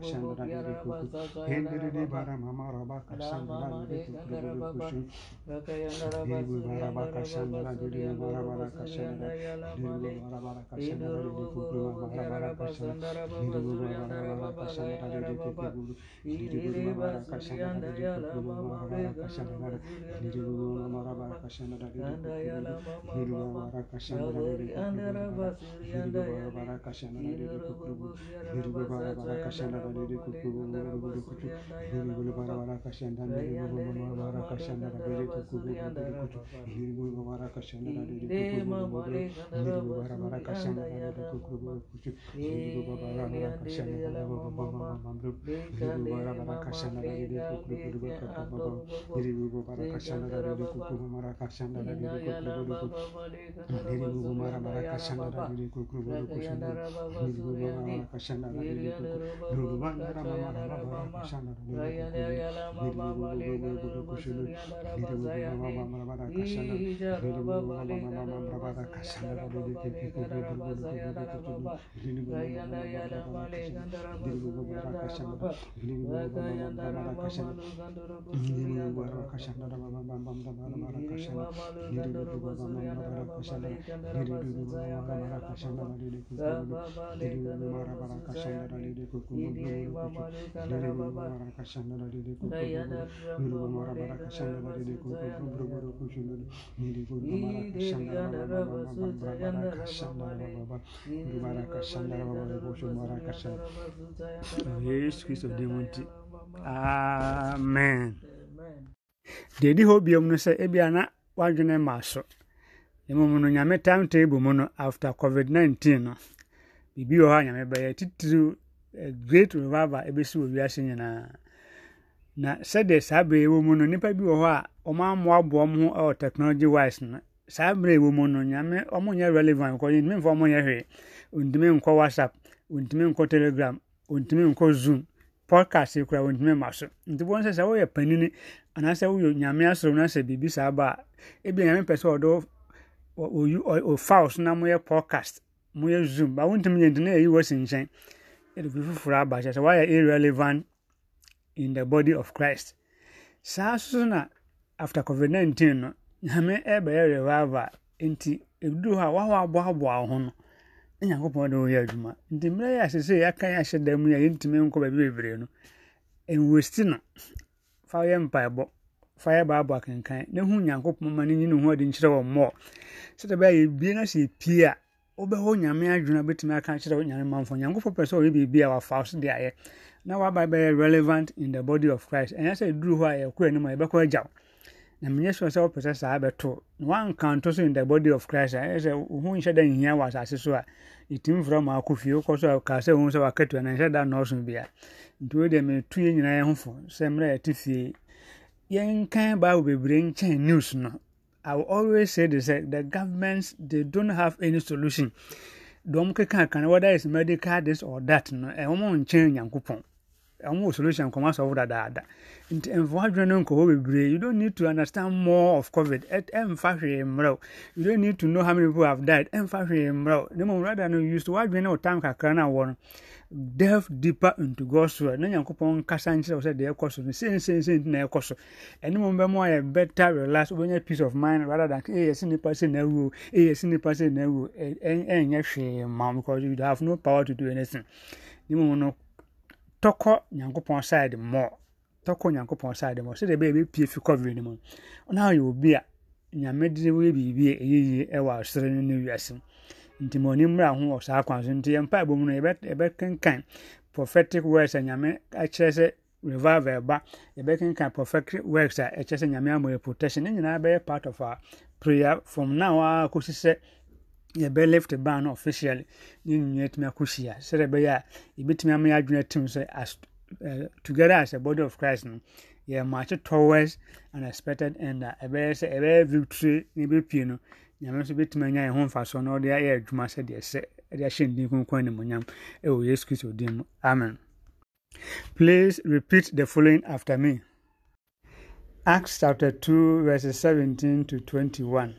kashandra diri kuku hendiri di bara mama bara bara bara bara bara bara bara bara Rabidi Kukuru, Kukuru, Kashandara yesu kristo amen. Deɛ ɛdi hɔ biom no sɛ ebia na wadwene ma so. Mmom no nyame time table mu no after covid-19 no biribi wɔ hɔ a nyame bɛyɛ titiriw great revival ɛbɛsi wɔ wiase nyinaa. Na sɛdeɛ saa berɛ ɛwɔ mu no nnipa bi wɔ hɔ a ɔmo amoaboa ɔmo ho ɛwɔ technology wise no. Saa berɛ ɛwɔ mu no nyame ɔmo nyɛ relevant kɔ ntumi mfa ɔmo nyɛ hwee. Ntumi nkɔ whatsapp ntumi nkɔ telegram ntumi nkɔ zoom. Podcast kura ntumi ma so. Nti wɔn sɛ sɛ woyɛ panini anaasɛ woyɛ nyame asoro na sɛ biribi saa ba a ebi nyame pɛ sɛ ɔde oyi ofaws na moyɛ podcast moyɛ zoom. Ba wontumi yɛ ntina yɛyi wɔ si nkyɛn. Bi foforɔ aba kyɛ sɛ woayɛ irrelevant in the body of christ. Saa so na after covid-19 no nyame ɛbɛyɛ revival. Nti ɛduru hɔ a wahɔ aboaboa wo ho no na nyankopɔn de woyɛ adwuma. Nti mmerɛ yɛ asɛ sɛ yɛaka yɛ ahyɛ da mu a yɛntumi nkɔ baabi bebree no ɛnwɛsti no fa yɛ mpaebɔ fa yɛ baabɔ akenkan na hu nyankopɔn ma no nyi ne ho ade nkyerɛ wɔ mmɔ sɛdeɛ bɛyɛ yɛbie na sɛ yɛpie a wobɛhɔ nyame adwene a wobɛtumi aka kyerɛ nyame mamfo nyankopɔn pɛ sɛ ɔyɛ biribi a wafa wo so de ayɛ. Na waba bɛyɛ relevant in the body of christ. Ɛnyɛ sɛ ɛduru hɔ a yɛkɔ anim a yɛbɛkɔ agyaw na menyɛ sure sɛ wopɛ sɛ saa bɛto na woankanto so in the body of christ a ɛyɛ sɛ wo ho nhyɛ da nhia wɔ asase so a ɛtumi frɛ ma akɔ fie. Wokɔ so a kaa sɛ wohu sɛ wakatua na nhyɛ da nnɔɔso bia. Nti wei deɛ metu yɛ nyinaa yɛ ho fo sɛ mmerɛ yɛte fie. Yɛnkan bible bebree nkyɛn news no I will always say this: the governments they don't have any solution. Dɔm keka kan whether it's medical this or that no ɛwɔn mo nkyɛn nyankopɔn. Ɛwɔn mo solution kɔn asɔfo dadaada nti mfo adwene no nkɔwɔ bebree you don't need to understand more of covid. Ɛmfa hwee mmerɛw you don't need to know how many people have died. Ɛmfa hwee mmerɛw ne mu rather no use to wadwene o time kakra na wɔ delve deeper into God's word. Na nyankopɔn nkasa nkyerɛ wo sɛ deɛ ɛkɔ so no sensensɛn nti na ɛkɔ so. Ɛne mu bɛmu ayɛ better relax wobɛnya peace of mind rather than ɛyɛ sɛ nipa sɛ na awuo ɛyɛ sɛ nipa sɛ na awuo ɛnyɛ hwee ma because you have no power to do anything. Ne mu no tɔkɔ nyankopɔn side more. Tɔkɔ nyankopɔn side more. Sɛdeɛ ɛbɛyɛ bɛpie fi covid no mu. Ɔna ayɛ obi a nyame de woyɛ biribi a ɛyɛ yie ɛwɔ asɔre no ne wiase mu nti ma ɔni mmra ho wɔ saa kwan so. Nti yɛn mpa ebom no yɛbɛkenkan prophetic words a nyame akyerɛ sɛ revival ɛba. Yɛbɛkenkan prophetic words a ɛkyerɛ sɛ nyame amɔ yɛ protection. Ne nyinaa bɛyɛ part of our prayer from now a kɔsi sɛ yɛbɛ lift ban no officially. Ne nyinaa tumi akɔhyia sɛdeɛ ɛbɛyɛ a yɛbɛtumi ama yɛ adwene tim sɛ as uh, together as a body of christ no yɛ march towards an expected end a ɛbɛyɛ sɛ ɛbɛyɛ victory ne ɛbɛpie no nyame nso bɛtumi anya yɛn ho mfasoɔ na ɔde ayɛ adwuma sɛdeɛ sɛ ɛde ahyɛ ndin kronkron animonyam ɛwɔ yesu kristo din mu. Amen. Please repeat the following after me. Acts chapter 2 verses 17 to 21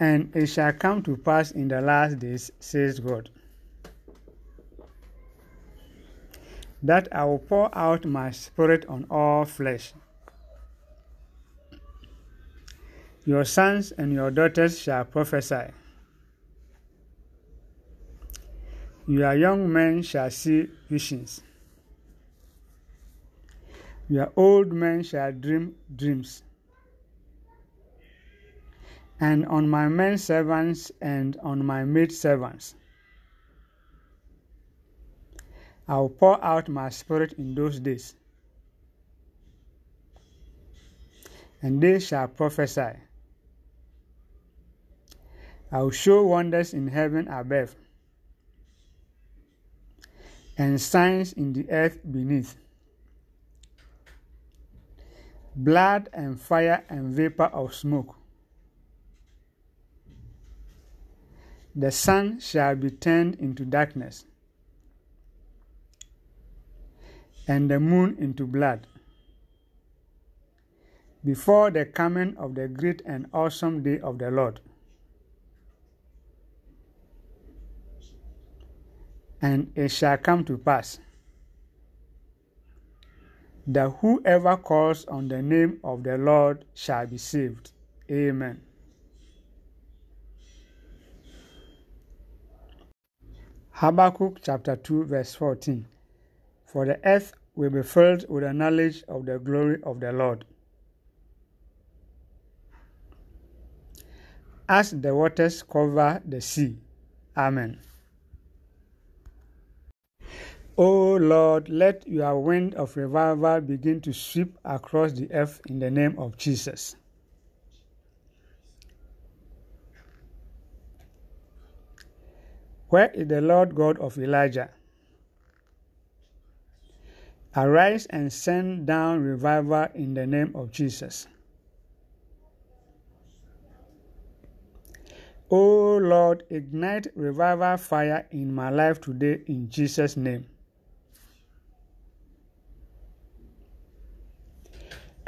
and it shall come to pass in the last days says god that i will pour out my spirit on all flesh Your sons and your daughters shall prophesy. Your young men shall see visions. Your old men shall dream dreams. And on my men servants and on my maid servants I will pour out my spirit in those days, and they shall prophesy. I will show wonders in heaven above and signs in the earth beneath blood and fire and vapor of smoke. The sun shall be turned into darkness, and the moon into blood, before the coming of the great and awesome day of the Lord. And it shall come to pass that whoever calls on the name of the Lord shall be saved. Amen. Habakkuk chapter 2, verse 14 For the earth will be filled with the knowledge of the glory of the Lord. As the waters cover the sea. Amen. O Lord, let your wind of revival begin to sweep across the earth in the name of Jesus. Where is the Lord God of Elijah? Arise and send down revival in the name of Jesus. O Lord, ignite revival fire in my life today in Jesus' name.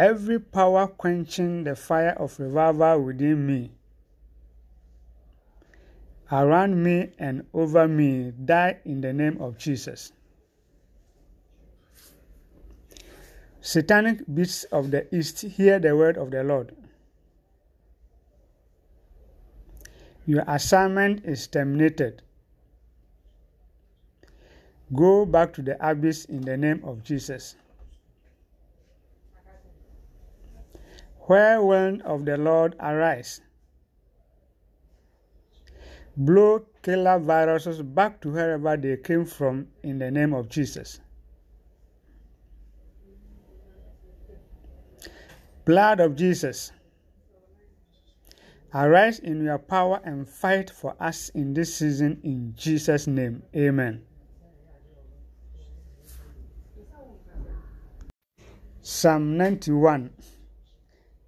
Every power quenching the fire of revival within me, around me and over me, die in the name of Jesus. Satanic beasts of the east, hear the word of the Lord. Your assignment is terminated. Go back to the abyss in the name of Jesus. Whirlwind of the Lord arise. Blow killer viruses back to wherever they came from in the name of Jesus. Blood of Jesus, arise in your power and fight for us in this season in Jesus' name. Amen. Psalm 91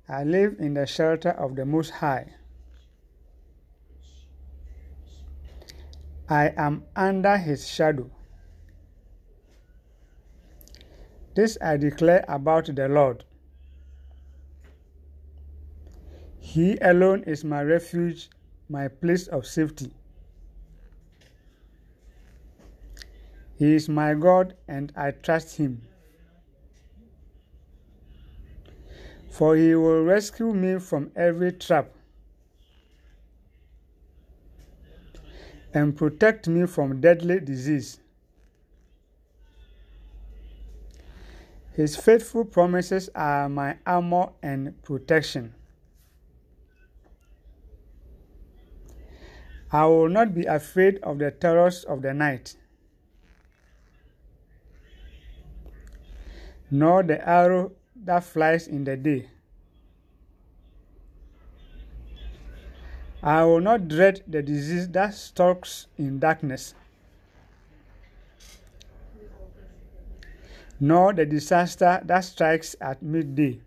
I live in the shelter of the Most High. I am under his shadow. This I declare about the Lord. He alone is my refuge, my place of safety. He is my God, and I trust him. For he will rescue me from every trap and protect me from deadly disease. His faithful promises are my armor and protection. I will not be afraid of the terrors of the night, nor the arrow that flies in the day. I will not dread the disease that stalks in darkness, nor the disaster that strikes at midday.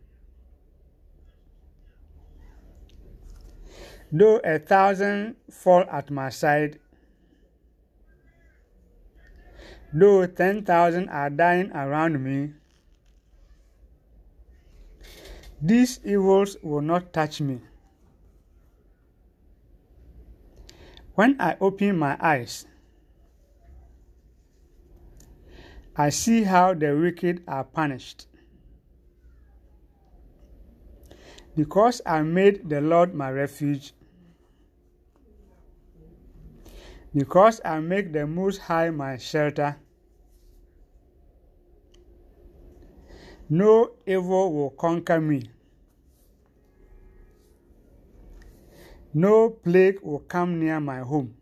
Though a thousand fall at my side, though ten thousand are dying around me, these evils will not touch me. When I open my eyes, I see how the wicked are punished. Because I made the Lord my refuge, because I make the Most High my shelter, no evil will conquer me. No plague will come near my home.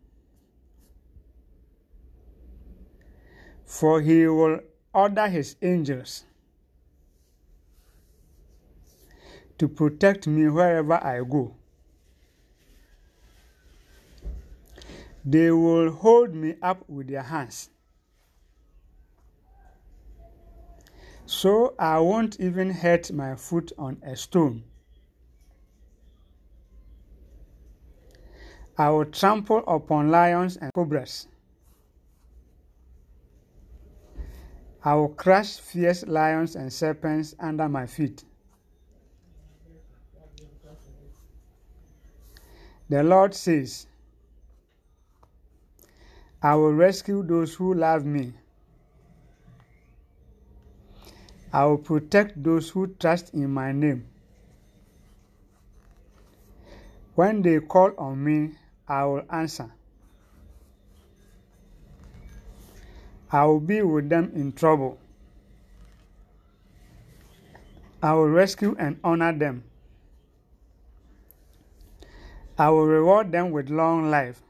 For he will order his angels to protect me wherever I go. They will hold me up with their hands. So I won't even hurt my foot on a stone. I will trample upon lions and cobras. I will crush fierce lions and serpents under my feet. The Lord says, I will rescue those who love me. I will protect those who trust in my name. When they call on me, I will answer. I will be with them in trouble. I will rescue and honor them. I will reward them with long life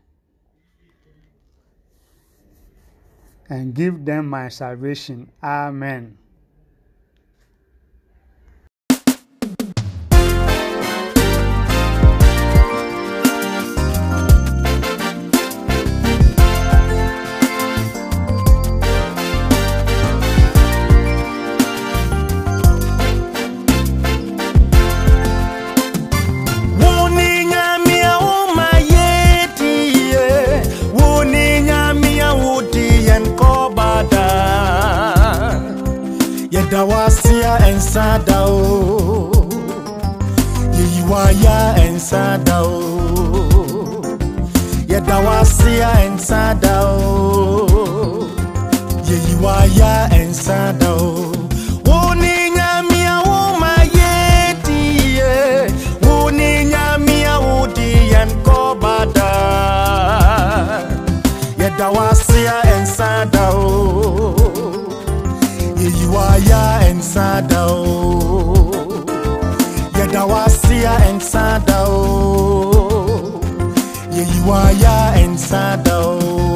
and give them my salvation. Amen. ensada o. Yeyi wa ya ensada o. Yɛda wa sea ensada o. Yeyi wa ya ensada o. Yedawasiya nsada o yɛda w'asea nsada o yɛyiwaya nsada o.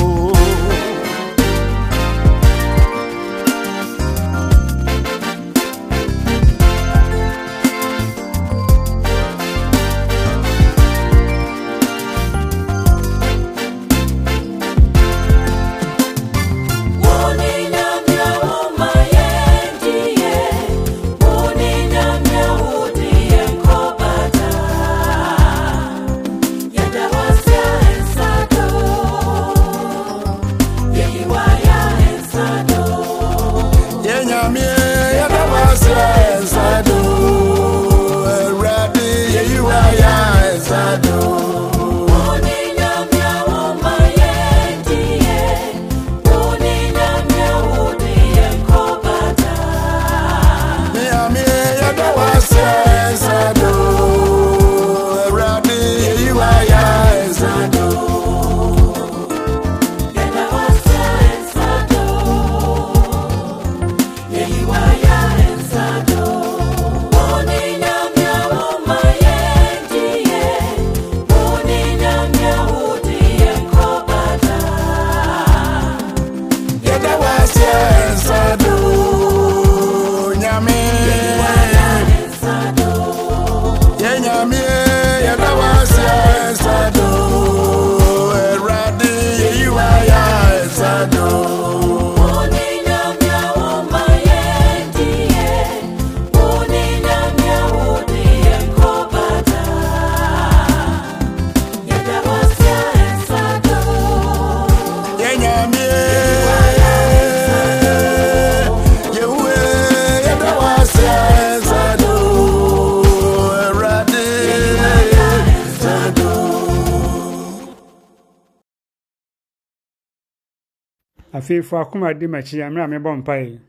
mebɔ mpae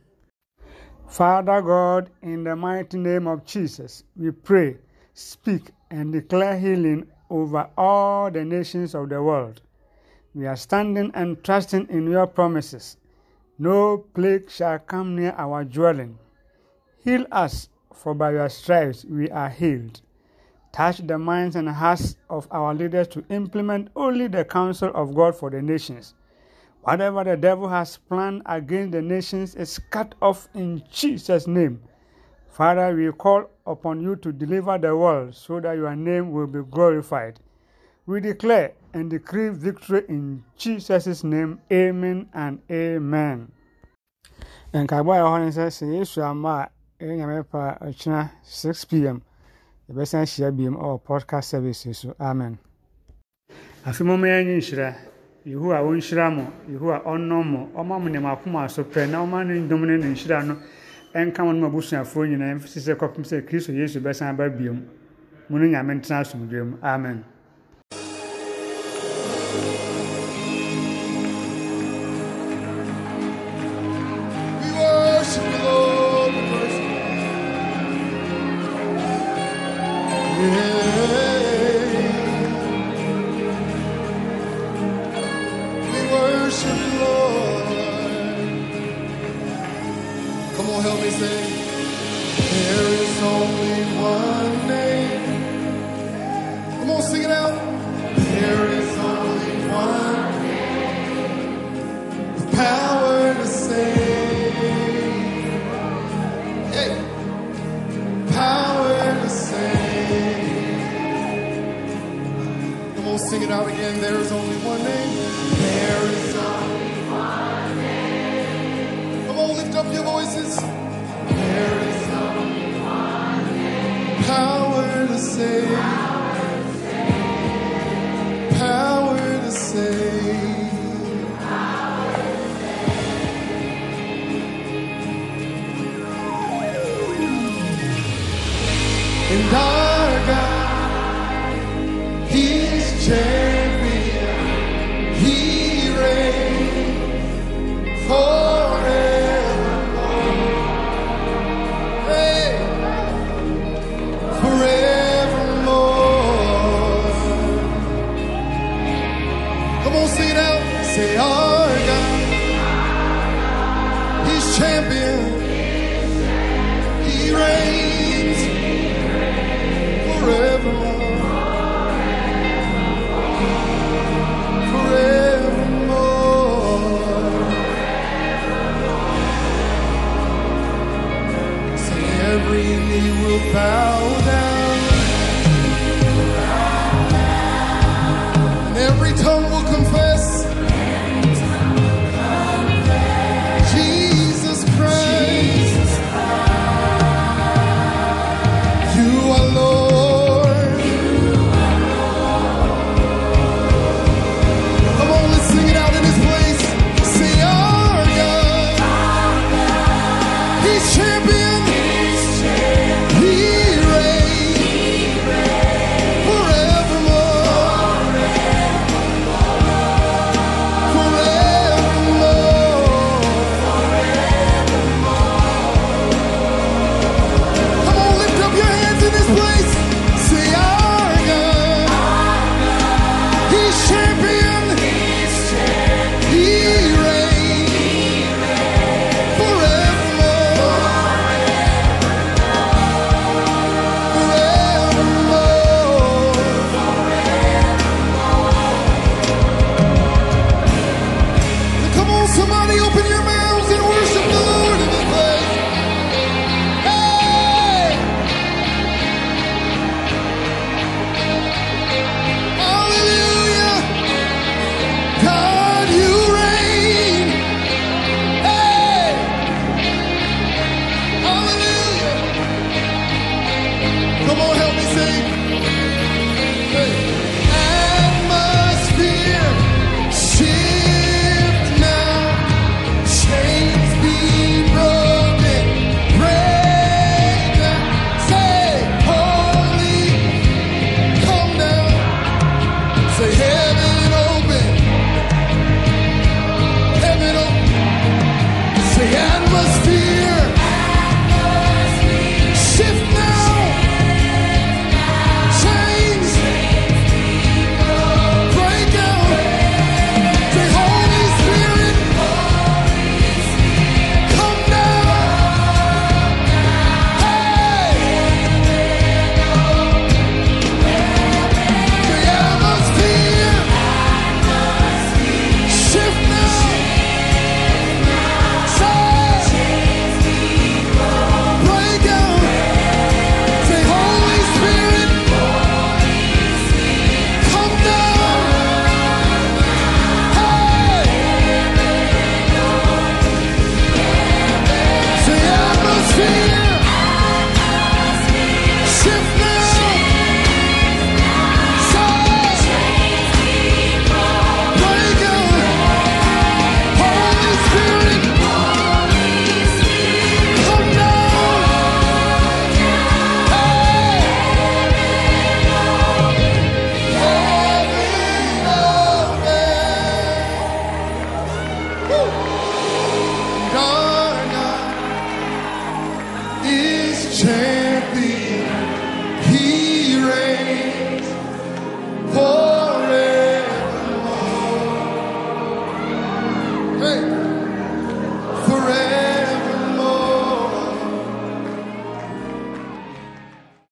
Father God, in the mighty name of Jesus, we pray, speak, and declare healing over all the nations of the world. We are standing and trusting in your promises. No plague shall come near our dwelling. Heal us, for by your stripes we are healed. Touch the minds and hearts of our leaders to implement only the counsel of God for the nations. Whatever the devil has planned against the nations is cut off in Jesus' name. Father, we call upon you to deliver the world so that your name will be glorified. We declare and decree victory in Jesus' name. Amen and amen. nkaebɔ a ɛwɔ hɔ no sɛ sɛ yesu ama a ɛyɛ nyame pa ɔkyena 6 pm yɛbɛsan ɛwɔ podcast service so amen afe mɔma nhyira yehowa wɔnhyira mo yehowa ɔnnɔ mo ɔma mo nneɛma akoma so pɛ na ɔma no ndom ne ne nhyira no ɛnka mo no ma abusuafoɔ nyinaa mfisi sɛ kɔpem sɛ kristo yesu bɛsan aba biom. Mo no nyame ntena asomdwe mu. Amen